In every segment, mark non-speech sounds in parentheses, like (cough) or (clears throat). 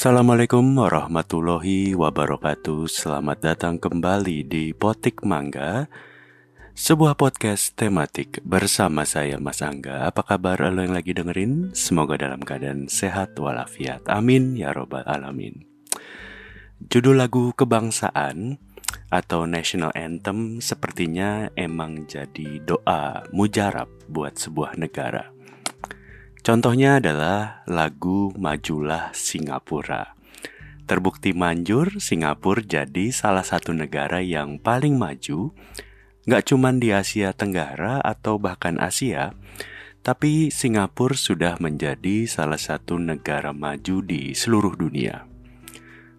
Assalamualaikum warahmatullahi wabarakatuh. Selamat datang kembali di Potik Mangga Sebuah podcast tematik bersama saya Mas Angga. Apa kabar? Lo yang lagi dengerin? Semoga dalam keadaan sehat walafiat. Amin ya robbal alamin. Judul lagu kebangsaan atau National Anthem sepertinya emang jadi doa mujarab buat sebuah negara Contohnya adalah lagu Majulah Singapura. Terbukti manjur, Singapura jadi salah satu negara yang paling maju, nggak cuma di Asia Tenggara atau bahkan Asia, tapi Singapura sudah menjadi salah satu negara maju di seluruh dunia.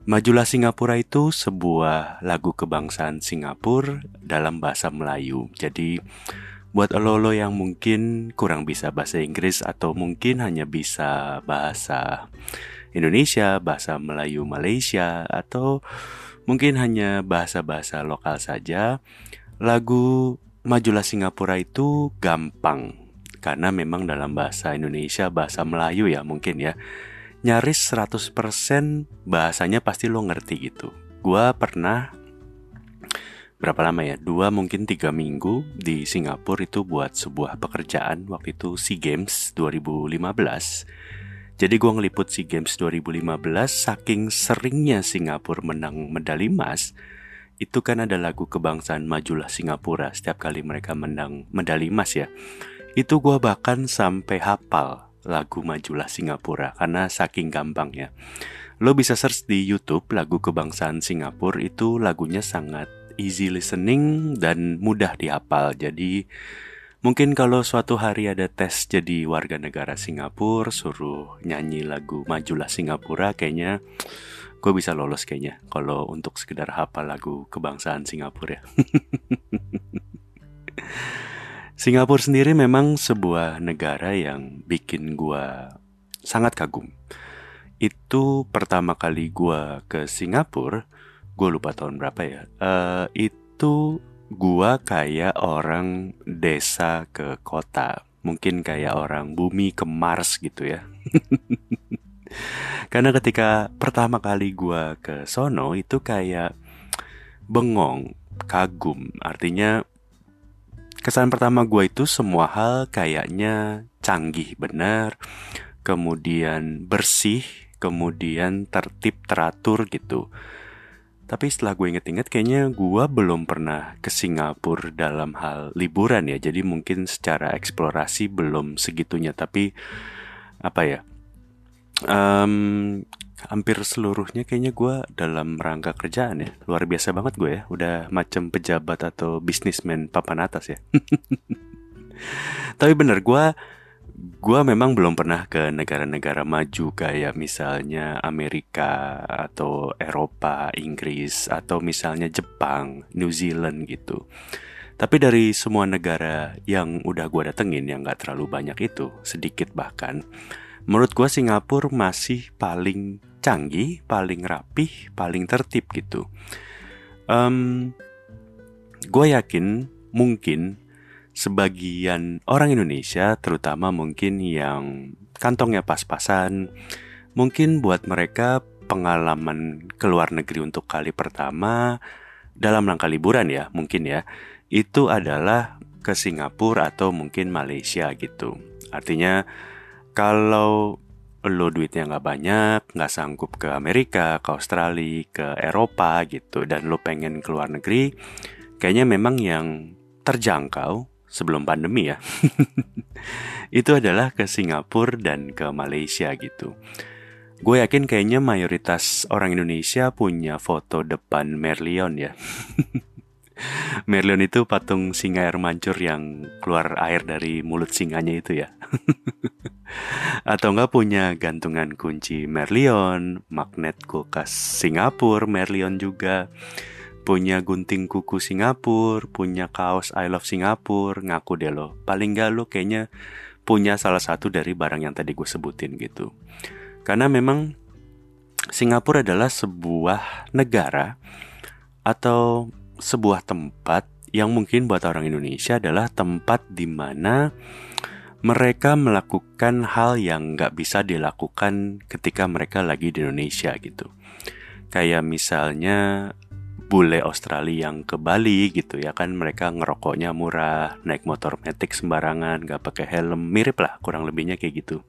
Majulah Singapura itu sebuah lagu kebangsaan Singapura dalam bahasa Melayu. Jadi buat lo-lo yang mungkin kurang bisa bahasa Inggris atau mungkin hanya bisa bahasa Indonesia, bahasa Melayu Malaysia atau mungkin hanya bahasa-bahasa lokal saja, lagu Majulah Singapura itu gampang karena memang dalam bahasa Indonesia, bahasa Melayu ya mungkin ya. Nyaris 100% bahasanya pasti lo ngerti gitu. Gua pernah berapa lama ya? Dua mungkin tiga minggu di Singapura itu buat sebuah pekerjaan waktu itu SEA Games 2015 jadi gue ngeliput SEA Games 2015 saking seringnya Singapura menang medali emas itu kan ada lagu kebangsaan majulah Singapura setiap kali mereka menang medali emas ya. Itu gue bahkan sampai hafal lagu majulah Singapura karena saking gampangnya. Lo bisa search di YouTube lagu kebangsaan Singapura itu lagunya sangat easy listening dan mudah dihafal. Jadi mungkin kalau suatu hari ada tes jadi warga negara Singapura, suruh nyanyi lagu Majulah Singapura, kayaknya gue bisa lolos kayaknya. Kalau untuk sekedar hafal lagu kebangsaan Singapura ya. (laughs) Singapura sendiri memang sebuah negara yang bikin gue sangat kagum. Itu pertama kali gue ke Singapura, gue lupa tahun berapa ya. Uh, itu gue kayak orang desa ke kota. Mungkin kayak orang bumi ke Mars gitu ya. (laughs) Karena ketika pertama kali gue ke sono itu kayak bengong kagum. Artinya kesan pertama gue itu semua hal kayaknya canggih benar kemudian bersih kemudian tertib teratur gitu tapi setelah gue inget-inget kayaknya gue belum pernah ke Singapura dalam hal liburan ya. Jadi mungkin secara eksplorasi belum segitunya. Tapi apa ya? Um, hampir seluruhnya kayaknya gue dalam rangka kerjaan ya. Luar biasa banget gue ya. Udah macam pejabat atau bisnismen papan atas ya. (laughs) Tapi bener gue gue memang belum pernah ke negara-negara maju kayak misalnya Amerika atau Eropa, Inggris atau misalnya Jepang, New Zealand gitu. Tapi dari semua negara yang udah gue datengin yang gak terlalu banyak itu, sedikit bahkan, menurut gue Singapura masih paling canggih, paling rapih, paling tertib gitu. Um, gue yakin mungkin sebagian orang Indonesia, terutama mungkin yang kantongnya pas-pasan, mungkin buat mereka pengalaman ke luar negeri untuk kali pertama dalam rangka liburan ya, mungkin ya, itu adalah ke Singapura atau mungkin Malaysia gitu. Artinya kalau lo duitnya nggak banyak, nggak sanggup ke Amerika, ke Australia, ke Eropa gitu, dan lo pengen ke luar negeri, kayaknya memang yang terjangkau sebelum pandemi ya. (laughs) itu adalah ke Singapura dan ke Malaysia gitu. Gue yakin kayaknya mayoritas orang Indonesia punya foto depan Merlion ya. (laughs) Merlion itu patung singa air mancur yang keluar air dari mulut singanya itu ya. (laughs) Atau enggak punya gantungan kunci Merlion, magnet kulkas Singapura Merlion juga punya gunting kuku Singapura, punya kaos I love Singapura, ngaku deh lo. Paling gak lo kayaknya punya salah satu dari barang yang tadi gue sebutin gitu. Karena memang Singapura adalah sebuah negara atau sebuah tempat yang mungkin buat orang Indonesia adalah tempat di mana mereka melakukan hal yang nggak bisa dilakukan ketika mereka lagi di Indonesia gitu. Kayak misalnya bule Australia yang ke Bali gitu ya kan mereka ngerokoknya murah, naik motor metik sembarangan, gak pakai helm, mirip lah kurang lebihnya kayak gitu.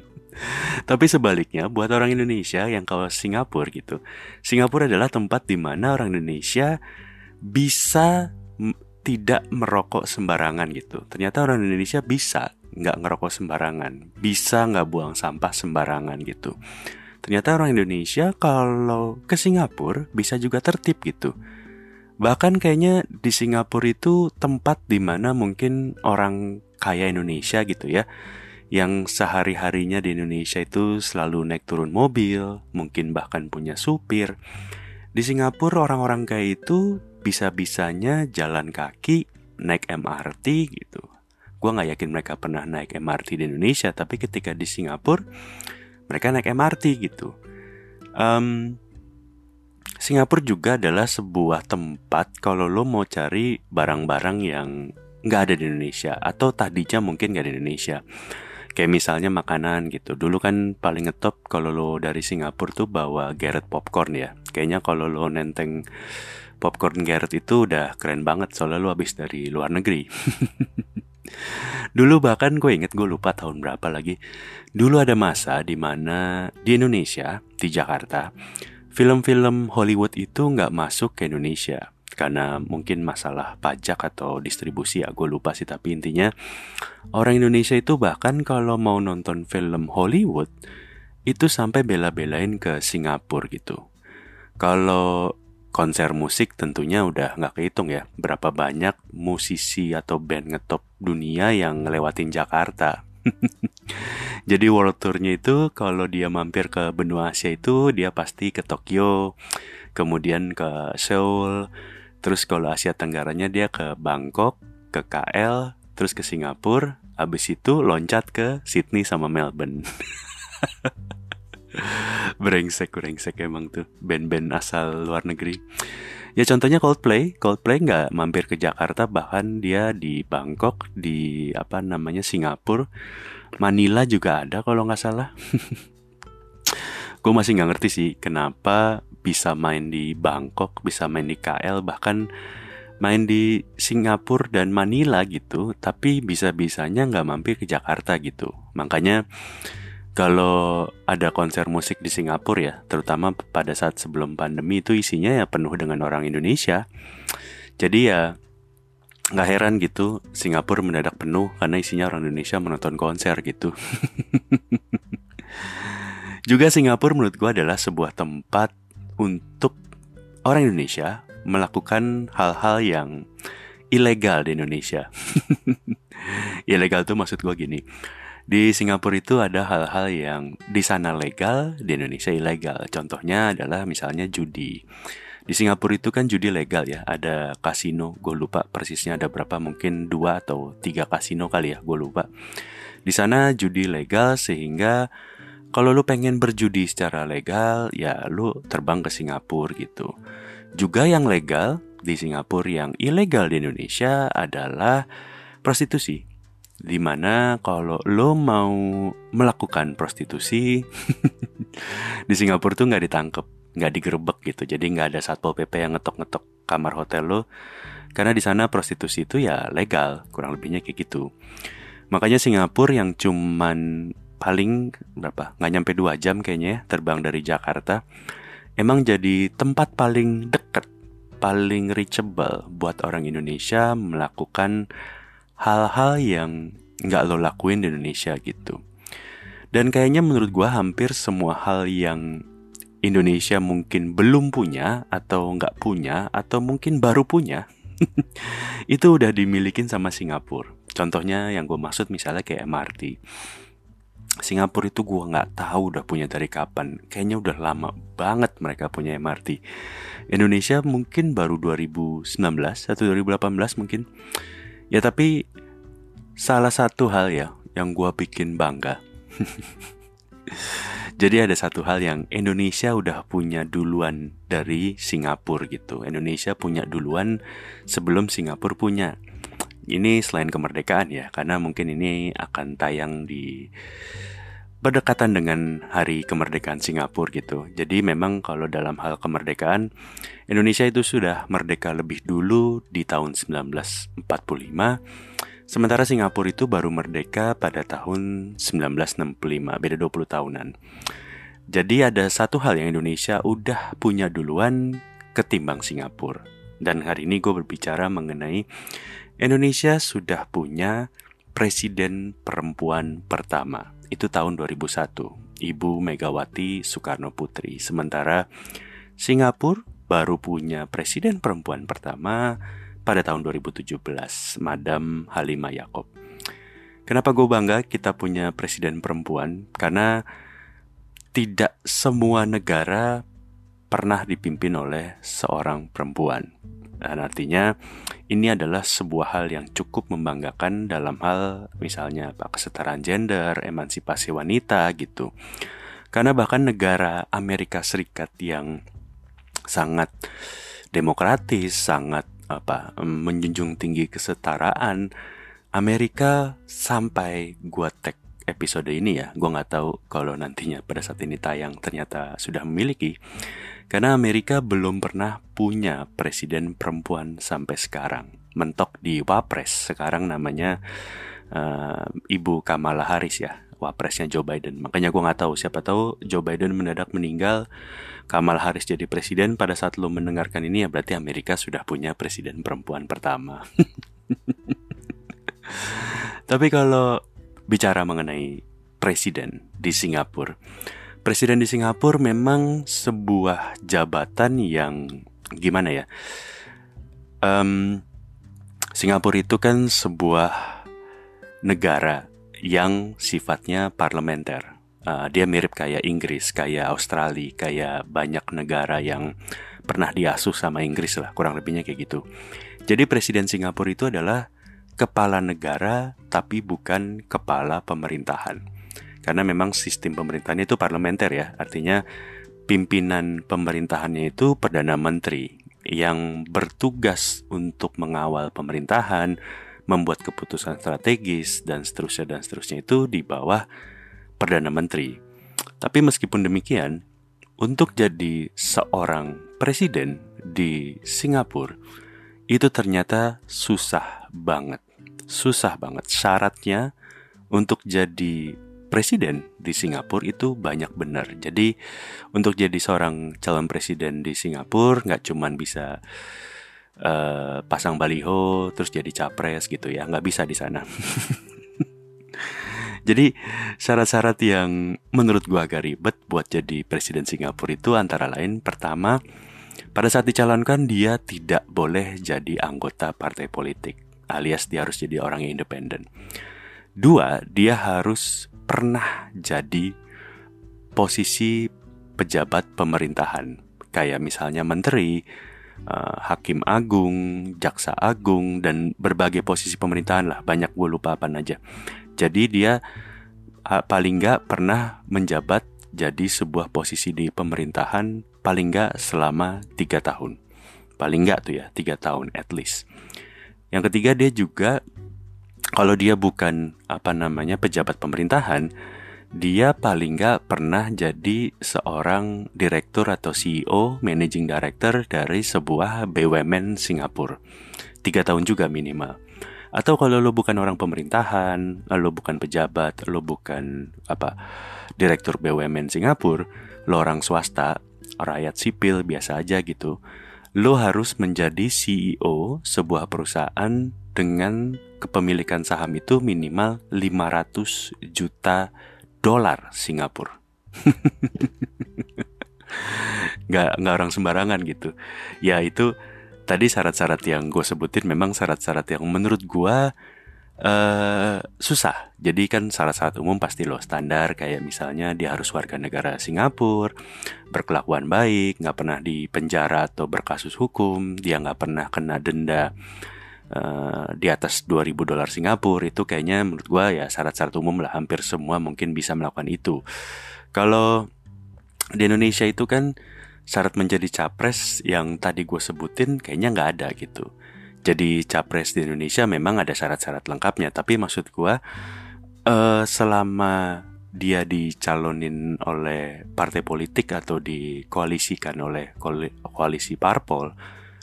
(laughs) Tapi sebaliknya buat orang Indonesia yang ke Singapura gitu, Singapura adalah tempat di mana orang Indonesia bisa tidak merokok sembarangan gitu. Ternyata orang Indonesia bisa nggak ngerokok sembarangan, bisa nggak buang sampah sembarangan gitu. Ternyata orang Indonesia kalau ke Singapura bisa juga tertib gitu. Bahkan kayaknya di Singapura itu tempat di mana mungkin orang kaya Indonesia gitu ya yang sehari-harinya di Indonesia itu selalu naik turun mobil, mungkin bahkan punya supir. Di Singapura orang-orang kaya itu bisa-bisanya jalan kaki, naik MRT gitu. Gue gak yakin mereka pernah naik MRT di Indonesia, tapi ketika di Singapura mereka naik MRT gitu. Um, Singapura juga adalah sebuah tempat kalau lo mau cari barang-barang yang nggak ada di Indonesia atau tadinya mungkin nggak di Indonesia. Kayak misalnya makanan gitu. Dulu kan paling ngetop kalau lo dari Singapura tuh bawa Garrett popcorn ya. Kayaknya kalau lo nenteng popcorn Garrett itu udah keren banget soalnya lo habis dari luar negeri. (laughs) Dulu bahkan gue inget gue lupa tahun berapa lagi. Dulu ada masa di mana di Indonesia, di Jakarta, film-film Hollywood itu nggak masuk ke Indonesia karena mungkin masalah pajak atau distribusi ya gue lupa sih tapi intinya orang Indonesia itu bahkan kalau mau nonton film Hollywood itu sampai bela-belain ke Singapura gitu. Kalau konser musik tentunya udah nggak kehitung ya berapa banyak musisi atau band ngetop dunia yang ngelewatin Jakarta. (laughs) Jadi world tournya itu kalau dia mampir ke benua Asia itu dia pasti ke Tokyo, kemudian ke Seoul, terus kalau Asia Tenggaranya dia ke Bangkok, ke KL, terus ke Singapura, habis itu loncat ke Sydney sama Melbourne. (laughs) (laughs) brengsek brengsek emang tuh band-band asal luar negeri. Ya contohnya Coldplay. Coldplay nggak mampir ke Jakarta bahkan dia di Bangkok di apa namanya Singapura. Manila juga ada kalau nggak salah. (laughs) Gue masih nggak ngerti sih kenapa bisa main di Bangkok bisa main di KL bahkan main di Singapura dan Manila gitu tapi bisa-bisanya nggak mampir ke Jakarta gitu. Makanya kalau ada konser musik di Singapura ya, terutama pada saat sebelum pandemi itu isinya ya penuh dengan orang Indonesia. Jadi ya nggak heran gitu Singapura mendadak penuh karena isinya orang Indonesia menonton konser gitu. (laughs) Juga Singapura menurut gue adalah sebuah tempat untuk orang Indonesia melakukan hal-hal yang ilegal di Indonesia. (laughs) ilegal tuh maksud gue gini di Singapura itu ada hal-hal yang di sana legal, di Indonesia ilegal. Contohnya adalah misalnya judi. Di Singapura itu kan judi legal ya, ada kasino, gue lupa persisnya ada berapa, mungkin dua atau tiga kasino kali ya, gue lupa. Di sana judi legal sehingga kalau lu pengen berjudi secara legal, ya lu terbang ke Singapura gitu. Juga yang legal di Singapura yang ilegal di Indonesia adalah prostitusi di mana kalau lo mau melakukan prostitusi (laughs) di Singapura tuh nggak ditangkep nggak digerebek gitu. Jadi nggak ada satpol pp yang ngetok-ngetok kamar hotel lo. Karena di sana prostitusi itu ya legal kurang lebihnya kayak gitu. Makanya Singapura yang cuman paling berapa nggak nyampe dua jam kayaknya ya terbang dari Jakarta emang jadi tempat paling deket paling reachable buat orang Indonesia melakukan hal-hal yang nggak lo lakuin di Indonesia gitu. Dan kayaknya menurut gue hampir semua hal yang Indonesia mungkin belum punya atau nggak punya atau mungkin baru punya (laughs) itu udah dimilikin sama Singapura. Contohnya yang gue maksud misalnya kayak MRT. Singapura itu gue nggak tahu udah punya dari kapan. Kayaknya udah lama banget mereka punya MRT. Indonesia mungkin baru 2019 atau 2018 mungkin. Ya tapi salah satu hal ya yang gue bikin bangga. (laughs) Jadi ada satu hal yang Indonesia udah punya duluan dari Singapura gitu. Indonesia punya duluan sebelum Singapura punya. Ini selain kemerdekaan ya, karena mungkin ini akan tayang di berdekatan dengan hari kemerdekaan Singapura gitu. Jadi memang kalau dalam hal kemerdekaan Indonesia itu sudah merdeka lebih dulu di tahun 1945 sementara Singapura itu baru merdeka pada tahun 1965, beda 20 tahunan. Jadi ada satu hal yang Indonesia udah punya duluan ketimbang Singapura. Dan hari ini gue berbicara mengenai Indonesia sudah punya presiden perempuan pertama itu tahun 2001, Ibu Megawati Soekarno Putri. Sementara Singapura baru punya presiden perempuan pertama pada tahun 2017, Madam Halimah Yacob. Kenapa gue bangga kita punya presiden perempuan? Karena tidak semua negara pernah dipimpin oleh seorang perempuan. Dan artinya ini adalah sebuah hal yang cukup membanggakan dalam hal misalnya apa kesetaraan gender, emansipasi wanita gitu. Karena bahkan negara Amerika Serikat yang sangat demokratis, sangat apa menjunjung tinggi kesetaraan, Amerika sampai gua tag episode ini ya, gua nggak tahu kalau nantinya pada saat ini tayang ternyata sudah memiliki. Karena Amerika belum pernah punya presiden perempuan sampai sekarang. Mentok di Wapres, sekarang namanya uh, Ibu Kamala Harris ya, Wapresnya Joe Biden. Makanya gue nggak tahu, siapa tahu Joe Biden mendadak meninggal, Kamala Harris jadi presiden. Pada saat lo mendengarkan ini ya berarti Amerika sudah punya presiden perempuan pertama. (laughs) Tapi kalau bicara mengenai presiden di Singapura, Presiden di Singapura memang sebuah jabatan yang gimana ya? Um, Singapura itu kan sebuah negara yang sifatnya parlementer. Uh, dia mirip kayak Inggris, kayak Australia, kayak banyak negara yang pernah diasuh sama Inggris lah, kurang lebihnya kayak gitu. Jadi presiden Singapura itu adalah kepala negara tapi bukan kepala pemerintahan karena memang sistem pemerintahannya itu parlementer ya artinya pimpinan pemerintahannya itu perdana menteri yang bertugas untuk mengawal pemerintahan membuat keputusan strategis dan seterusnya dan seterusnya itu di bawah perdana menteri. Tapi meskipun demikian untuk jadi seorang presiden di Singapura itu ternyata susah banget. Susah banget. Syaratnya untuk jadi presiden di Singapura itu banyak benar. Jadi untuk jadi seorang calon presiden di Singapura nggak cuman bisa uh, pasang baliho terus jadi capres gitu ya, nggak bisa di sana. (laughs) jadi syarat-syarat yang menurut gua agak ribet buat jadi presiden Singapura itu antara lain pertama pada saat dicalonkan dia tidak boleh jadi anggota partai politik alias dia harus jadi orang yang independen. Dua, dia harus pernah jadi posisi pejabat pemerintahan, kayak misalnya menteri, uh, hakim agung, jaksa agung, dan berbagai posisi pemerintahan lah. Banyak gue lupa apa aja. Jadi dia uh, paling nggak pernah menjabat jadi sebuah posisi di pemerintahan paling nggak selama tiga tahun. Paling nggak tuh ya tiga tahun at least. Yang ketiga dia juga kalau dia bukan apa namanya pejabat pemerintahan, dia paling nggak pernah jadi seorang direktur atau CEO, managing director dari sebuah BUMN Singapura. Tiga tahun juga minimal. Atau kalau lo bukan orang pemerintahan, lo bukan pejabat, lo bukan apa direktur BUMN Singapura, lo orang swasta, rakyat sipil biasa aja gitu. Lo harus menjadi CEO sebuah perusahaan dengan kepemilikan saham itu minimal 500 juta dolar Singapura. (laughs) nggak nggak orang sembarangan gitu. Ya itu tadi syarat-syarat yang gue sebutin memang syarat-syarat yang menurut gue uh, susah. Jadi kan syarat-syarat umum pasti lo standar kayak misalnya dia harus warga negara Singapura, berkelakuan baik, nggak pernah di penjara atau berkasus hukum, dia nggak pernah kena denda uh, di atas 2000 dolar Singapura itu kayaknya menurut gue ya syarat-syarat umum lah hampir semua mungkin bisa melakukan itu. Kalau di Indonesia itu kan syarat menjadi capres yang tadi gue sebutin kayaknya nggak ada gitu. jadi capres di Indonesia memang ada syarat-syarat lengkapnya tapi maksud gua uh, selama dia dicalonin oleh partai politik atau dikoalisikan oleh koalisi parpol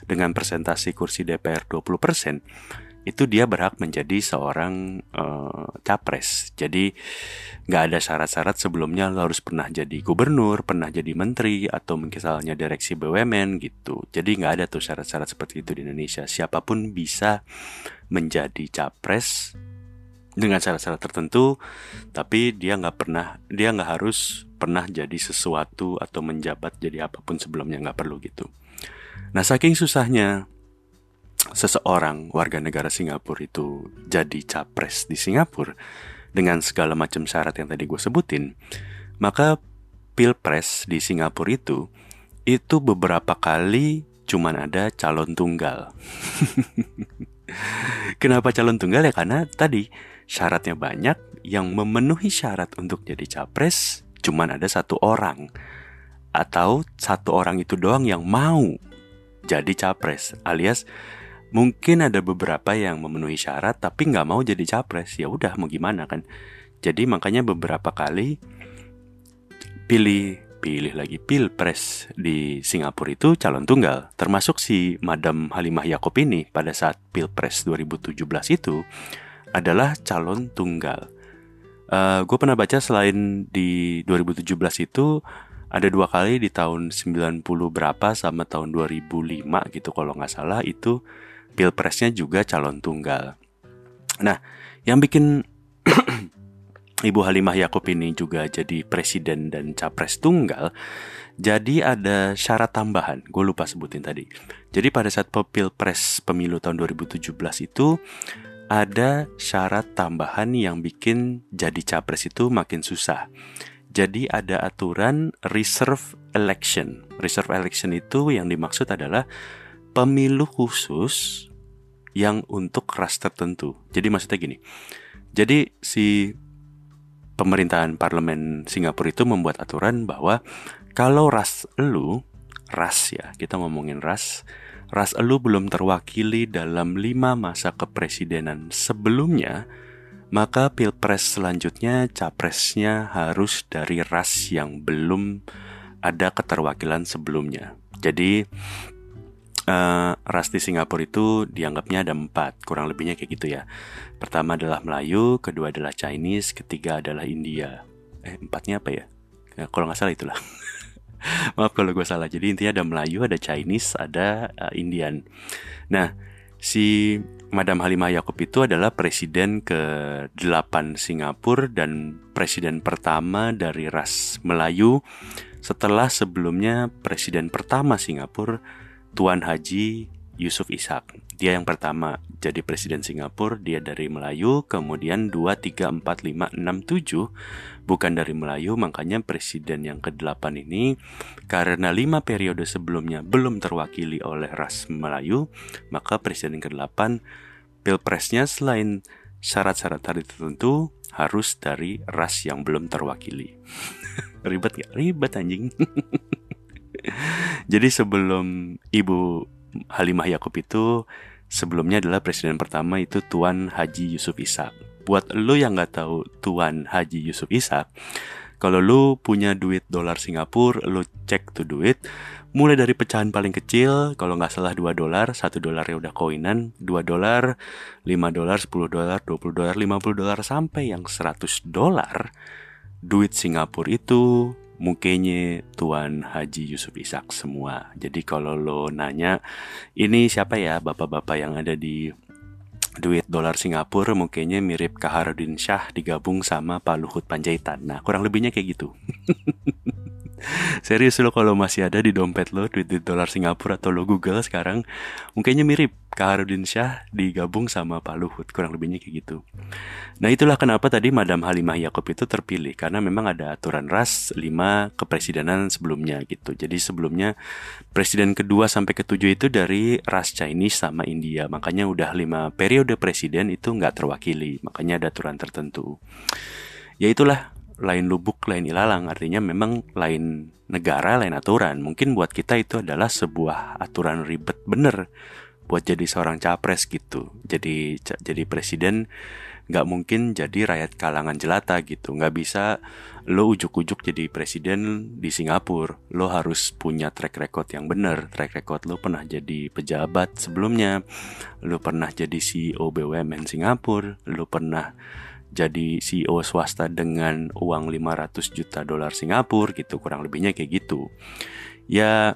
dengan presentasi kursi DPR 20%, itu dia berhak menjadi seorang uh, capres. Jadi nggak ada syarat-syarat sebelumnya lo harus pernah jadi gubernur, pernah jadi menteri, atau misalnya direksi BUMN gitu. Jadi nggak ada tuh syarat-syarat seperti itu di Indonesia. Siapa pun bisa menjadi capres dengan syarat-syarat tertentu, tapi dia nggak pernah, dia nggak harus pernah jadi sesuatu atau menjabat jadi apa pun sebelumnya nggak perlu gitu. Nah saking susahnya seseorang warga negara Singapura itu jadi capres di Singapura dengan segala macam syarat yang tadi gue sebutin, maka pilpres di Singapura itu itu beberapa kali cuman ada calon tunggal. (laughs) Kenapa calon tunggal ya? Karena tadi syaratnya banyak, yang memenuhi syarat untuk jadi capres cuman ada satu orang. Atau satu orang itu doang yang mau jadi capres alias mungkin ada beberapa yang memenuhi syarat tapi nggak mau jadi capres. Ya udah mau gimana kan? Jadi makanya beberapa kali pilih pilih lagi pilpres di Singapura itu calon tunggal. Termasuk si Madam Halimah Yakob ini pada saat pilpres 2017 itu adalah calon tunggal. Uh, eh, gue pernah baca selain di 2017 itu ada dua kali di tahun 90 berapa sama tahun 2005 gitu kalau nggak salah itu pilpresnya juga calon tunggal. Nah, yang bikin (clears throat) Ibu Halimah Yakub ini juga jadi presiden dan capres tunggal, jadi ada syarat tambahan, gue lupa sebutin tadi. Jadi pada saat pilpres pemilu tahun 2017 itu ada syarat tambahan yang bikin jadi capres itu makin susah. Jadi ada aturan reserve election. Reserve election itu yang dimaksud adalah pemilu khusus yang untuk ras tertentu. Jadi maksudnya gini. Jadi si pemerintahan parlemen Singapura itu membuat aturan bahwa kalau ras elu, ras ya, kita ngomongin ras, ras elu belum terwakili dalam lima masa kepresidenan sebelumnya, maka pilpres selanjutnya capresnya harus dari ras yang belum ada keterwakilan sebelumnya. Jadi uh, ras di Singapura itu dianggapnya ada empat, kurang lebihnya kayak gitu ya. Pertama adalah Melayu, kedua adalah Chinese, ketiga adalah India. Eh empatnya apa ya? ya kalau nggak salah itulah. (laughs) Maaf kalau gue salah. Jadi intinya ada Melayu, ada Chinese, ada uh, Indian. Nah, si Madam Halimah Yacob itu adalah presiden ke-8 Singapura dan presiden pertama dari ras Melayu. Setelah sebelumnya presiden pertama Singapura Tuan Haji Yusuf Ishak. Dia yang pertama jadi presiden Singapura, dia dari Melayu, kemudian 2, 3, 4, 5, 6, 7 bukan dari Melayu, makanya presiden yang ke-8 ini karena lima periode sebelumnya belum terwakili oleh ras Melayu, maka presiden ke-8 pilpresnya selain syarat-syarat tadi tertentu harus dari ras yang belum terwakili. (laughs) Ribet gak? Ribet anjing. (laughs) Jadi sebelum Ibu Halimah Yakub itu sebelumnya adalah presiden pertama itu Tuan Haji Yusuf Ishak. Buat lo yang nggak tahu Tuan Haji Yusuf Ishak, kalau lo punya duit dolar Singapura, lo cek tuh duit, mulai dari pecahan paling kecil, kalau nggak salah 2 dolar, 1 dolar ya udah koinan, 2 dolar, 5 dolar, 10 dolar, 20 dolar, 50 dolar, sampai yang 100 dolar, duit Singapura itu mukanya Tuan Haji Yusuf Ishak semua. Jadi kalau lo nanya ini siapa ya bapak-bapak yang ada di duit dolar Singapura mukanya mirip Kaharudin Shah digabung sama Pak Luhut Panjaitan. Nah kurang lebihnya kayak gitu. (laughs) Serius lo kalau masih ada di dompet lo duit, duit dolar Singapura atau lo Google sekarang mungkinnya mirip Kaharudin Syah digabung sama Pak Luhut kurang lebihnya kayak gitu. Nah itulah kenapa tadi Madam Halimah Yakob itu terpilih karena memang ada aturan ras 5 kepresidenan sebelumnya gitu. Jadi sebelumnya presiden kedua sampai ketujuh itu dari ras Chinese sama India. Makanya udah lima periode presiden itu nggak terwakili. Makanya ada aturan tertentu. Ya itulah lain lubuk, lain ilalang. Artinya memang lain negara, lain aturan. Mungkin buat kita itu adalah sebuah aturan ribet bener buat jadi seorang capres gitu. Jadi jadi presiden nggak mungkin jadi rakyat kalangan jelata gitu. Nggak bisa lo ujuk-ujuk jadi presiden di Singapura. Lo harus punya track record yang benar. Track record lo pernah jadi pejabat sebelumnya. Lo pernah jadi CEO BUMN Singapura. Lo pernah jadi CEO swasta dengan uang 500 juta dolar Singapura gitu kurang lebihnya kayak gitu. Ya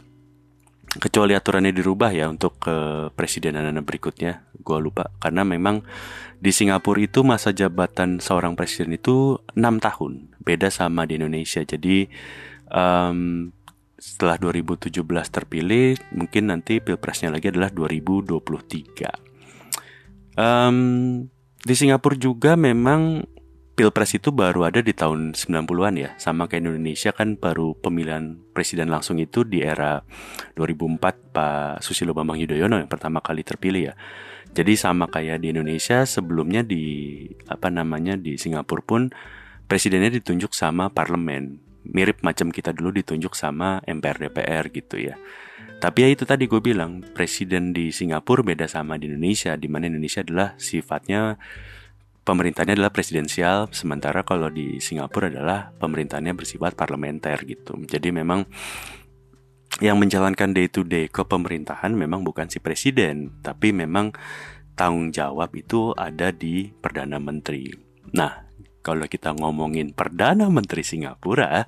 kecuali aturannya dirubah ya untuk ke presidenan berikutnya gue lupa. Karena memang di Singapura itu masa jabatan seorang presiden itu enam tahun beda sama di Indonesia. Jadi um, setelah 2017 terpilih mungkin nanti pilpresnya lagi adalah 2023 um, di Singapura juga memang Pilpres itu baru ada di tahun 90-an ya. Sama kayak Indonesia kan baru pemilihan presiden langsung itu di era 2004 Pak Susilo Bambang Yudhoyono yang pertama kali terpilih ya. Jadi sama kayak di Indonesia sebelumnya di apa namanya di Singapura pun presidennya ditunjuk sama parlemen. Mirip macam kita dulu ditunjuk sama MPR DPR gitu ya tapi ya itu tadi gue bilang, presiden di Singapura beda sama di Indonesia, di mana Indonesia adalah sifatnya pemerintahnya adalah presidensial, sementara kalau di Singapura adalah pemerintahnya bersifat parlementer gitu. Jadi memang yang menjalankan day to day kepemerintahan memang bukan si presiden, tapi memang tanggung jawab itu ada di perdana menteri. Nah, kalau kita ngomongin perdana menteri Singapura,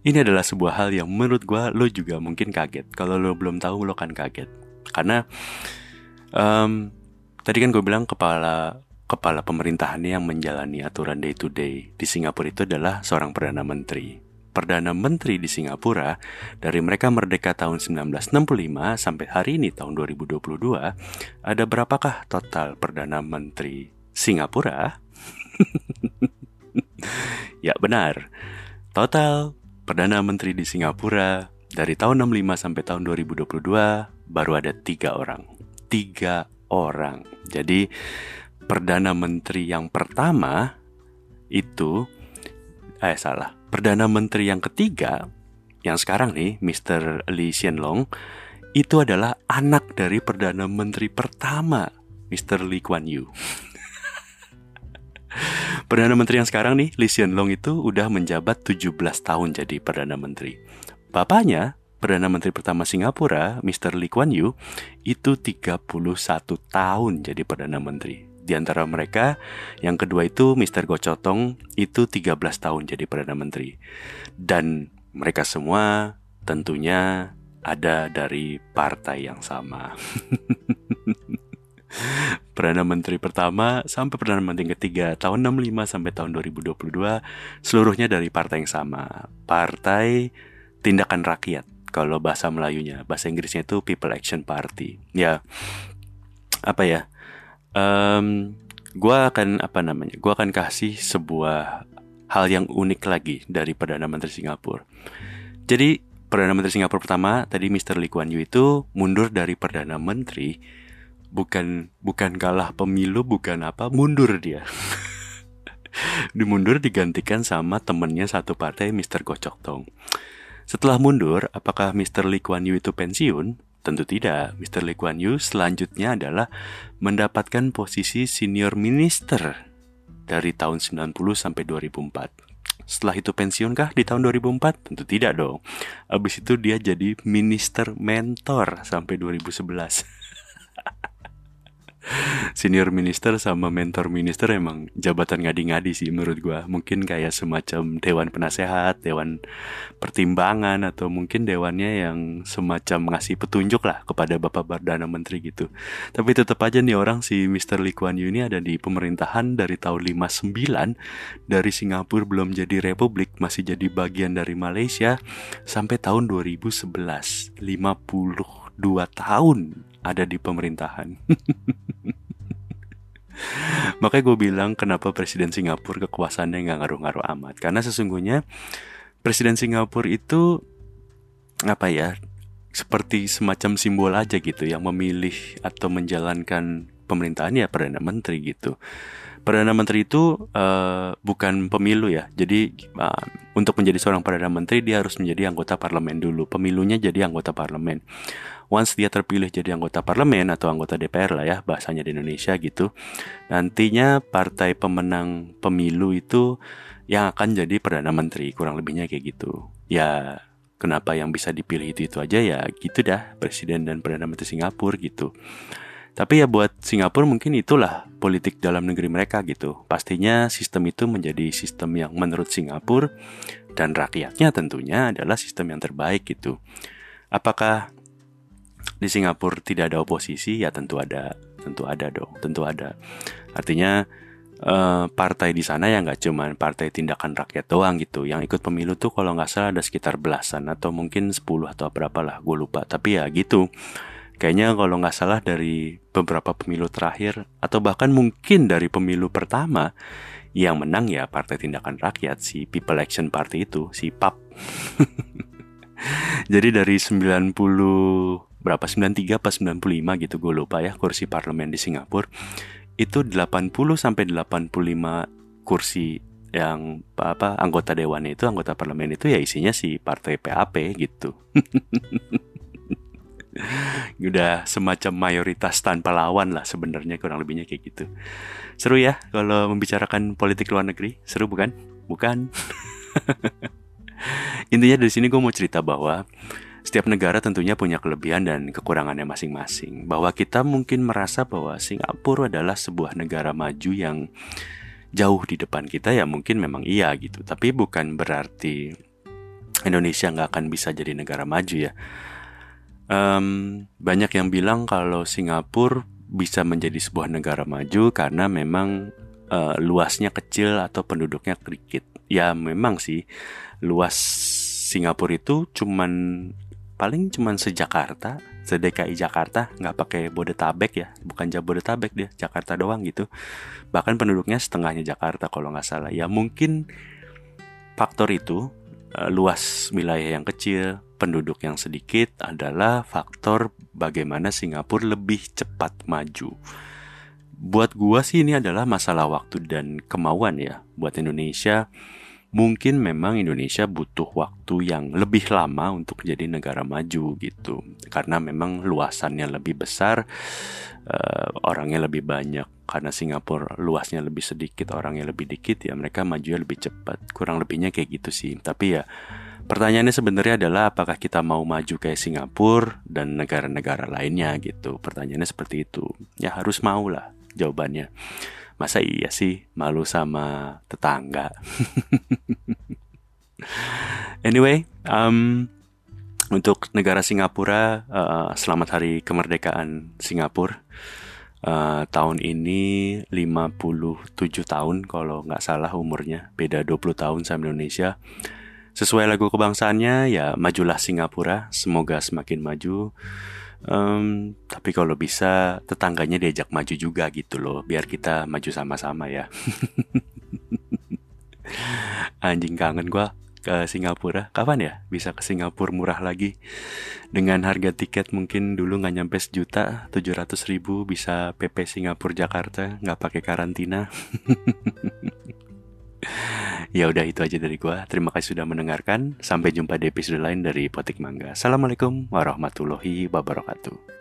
ini adalah sebuah hal yang menurut gue lo juga mungkin kaget. Kalau lo belum tahu lo kan kaget. Karena um, tadi kan gue bilang kepala kepala pemerintahannya yang menjalani aturan day to day di Singapura itu adalah seorang perdana menteri. Perdana menteri di Singapura dari mereka merdeka tahun 1965 sampai hari ini tahun 2022 ada berapakah total perdana menteri Singapura? (laughs) ya benar. Total Perdana Menteri di Singapura dari tahun 65 sampai tahun 2022 baru ada tiga orang. Tiga orang. Jadi Perdana Menteri yang pertama itu eh salah. Perdana Menteri yang ketiga yang sekarang nih Mr. Lee Hsien Loong itu adalah anak dari Perdana Menteri pertama Mr. Lee Kuan Yew. Perdana Menteri yang sekarang nih, Lee Hsien Loong itu udah menjabat 17 tahun jadi Perdana Menteri. Bapaknya, Perdana Menteri pertama Singapura, Mr. Lee Kuan Yew, itu 31 tahun jadi Perdana Menteri. Di antara mereka, yang kedua itu Mr. Gochotong, itu 13 tahun jadi Perdana Menteri. Dan mereka semua tentunya ada dari partai yang sama. (laughs) (laughs) Perdana Menteri pertama sampai Perdana Menteri ketiga tahun 65 sampai tahun 2022 seluruhnya dari partai yang sama. Partai Tindakan Rakyat kalau bahasa Melayunya, bahasa Inggrisnya itu People Action Party. Ya, apa ya? Um, gua akan apa namanya? Gua akan kasih sebuah hal yang unik lagi dari Perdana Menteri Singapura. Jadi Perdana Menteri Singapura pertama tadi Mr. Lee Kuan Yew itu mundur dari Perdana Menteri bukan bukan kalah pemilu bukan apa mundur dia (laughs) dimundur digantikan sama temennya satu partai Mr. Gocok Tong setelah mundur apakah Mr. Lee Kuan Yew itu pensiun tentu tidak Mr. Lee Kuan Yew selanjutnya adalah mendapatkan posisi senior minister dari tahun 90 sampai 2004 setelah itu pensiun kah di tahun 2004? Tentu tidak dong. Abis itu dia jadi minister mentor sampai 2011. (laughs) senior minister sama mentor minister emang jabatan ngadi-ngadi sih menurut gua. Mungkin kayak semacam dewan penasehat, dewan pertimbangan atau mungkin dewannya yang semacam ngasih petunjuk lah kepada Bapak Perdana Menteri gitu. Tapi tetap aja nih orang si Mr. Lee Kuan Yew ini ada di pemerintahan dari tahun 59 dari Singapura belum jadi republik, masih jadi bagian dari Malaysia sampai tahun 2011. 52 tahun ada di pemerintahan. (laughs) Makanya gue bilang kenapa Presiden Singapura kekuasaannya nggak ngaruh-ngaruh amat. Karena sesungguhnya Presiden Singapura itu apa ya seperti semacam simbol aja gitu yang memilih atau menjalankan pemerintahan ya perdana menteri gitu. Perdana menteri itu uh, bukan pemilu ya. Jadi uh, untuk menjadi seorang perdana menteri dia harus menjadi anggota parlemen dulu. Pemilunya jadi anggota parlemen once dia terpilih jadi anggota parlemen atau anggota DPR lah ya bahasanya di Indonesia gitu nantinya partai pemenang pemilu itu yang akan jadi perdana menteri kurang lebihnya kayak gitu ya kenapa yang bisa dipilih itu itu aja ya gitu dah presiden dan perdana menteri Singapura gitu tapi ya buat Singapura mungkin itulah politik dalam negeri mereka gitu. Pastinya sistem itu menjadi sistem yang menurut Singapura dan rakyatnya tentunya adalah sistem yang terbaik gitu. Apakah di Singapura tidak ada oposisi? Ya tentu ada, tentu ada dong, tentu ada. Artinya eh, partai di sana ya nggak cuma partai tindakan rakyat doang gitu. Yang ikut pemilu tuh kalau nggak salah ada sekitar belasan atau mungkin 10 atau berapa lah, gue lupa. Tapi ya gitu Kayaknya kalau nggak salah dari beberapa pemilu terakhir atau bahkan mungkin dari pemilu pertama yang menang ya Partai Tindakan Rakyat si People Action Party itu si PAP. (laughs) Jadi dari 90 berapa 93 apa 95 gitu gue lupa ya kursi parlemen di Singapura itu 80 sampai 85 kursi yang apa anggota dewan itu anggota parlemen itu ya isinya si partai PAP gitu. (laughs) udah semacam mayoritas tanpa lawan lah sebenarnya kurang lebihnya kayak gitu. Seru ya kalau membicarakan politik luar negeri, seru bukan? Bukan. (laughs) Intinya dari sini gue mau cerita bahwa setiap negara tentunya punya kelebihan dan kekurangannya masing-masing. Bahwa kita mungkin merasa bahwa Singapura adalah sebuah negara maju yang jauh di depan kita ya mungkin memang iya gitu. Tapi bukan berarti Indonesia nggak akan bisa jadi negara maju ya um, banyak yang bilang kalau Singapura bisa menjadi sebuah negara maju karena memang uh, luasnya kecil atau penduduknya sedikit. Ya memang sih luas Singapura itu cuman paling cuman sejakarta, sedekai Jakarta, nggak pakai Bodetabek ya, bukan Jabodetabek dia, Jakarta doang gitu. Bahkan penduduknya setengahnya Jakarta kalau nggak salah. Ya mungkin faktor itu uh, luas wilayah yang kecil, penduduk yang sedikit adalah faktor bagaimana Singapura lebih cepat maju. Buat gua sih ini adalah masalah waktu dan kemauan ya. Buat Indonesia, mungkin memang Indonesia butuh waktu yang lebih lama untuk jadi negara maju gitu. Karena memang luasannya lebih besar, uh, orangnya lebih banyak. Karena Singapura luasnya lebih sedikit, orangnya lebih dikit ya mereka majunya lebih cepat. Kurang lebihnya kayak gitu sih. Tapi ya Pertanyaannya sebenarnya adalah apakah kita mau maju kayak Singapura dan negara-negara lainnya gitu. Pertanyaannya seperti itu. Ya harus mau lah jawabannya. Masa iya sih malu sama tetangga? (laughs) anyway, um, untuk negara Singapura, uh, selamat hari kemerdekaan Singapura. Uh, tahun ini 57 tahun kalau nggak salah umurnya, beda 20 tahun sama Indonesia. Sesuai lagu kebangsaannya ya majulah Singapura, semoga semakin maju. Um, tapi kalau bisa tetangganya diajak maju juga gitu loh, biar kita maju sama-sama ya. (laughs) Anjing kangen gua ke Singapura. Kapan ya bisa ke Singapura murah lagi? Dengan harga tiket mungkin dulu nggak nyampe sejuta, tujuh ratus ribu bisa PP Singapura Jakarta, nggak pakai karantina. (laughs) (laughs) Ya udah itu aja dari gua. Terima kasih sudah mendengarkan. Sampai jumpa di episode lain dari Potik Mangga. Assalamualaikum warahmatullahi wabarakatuh.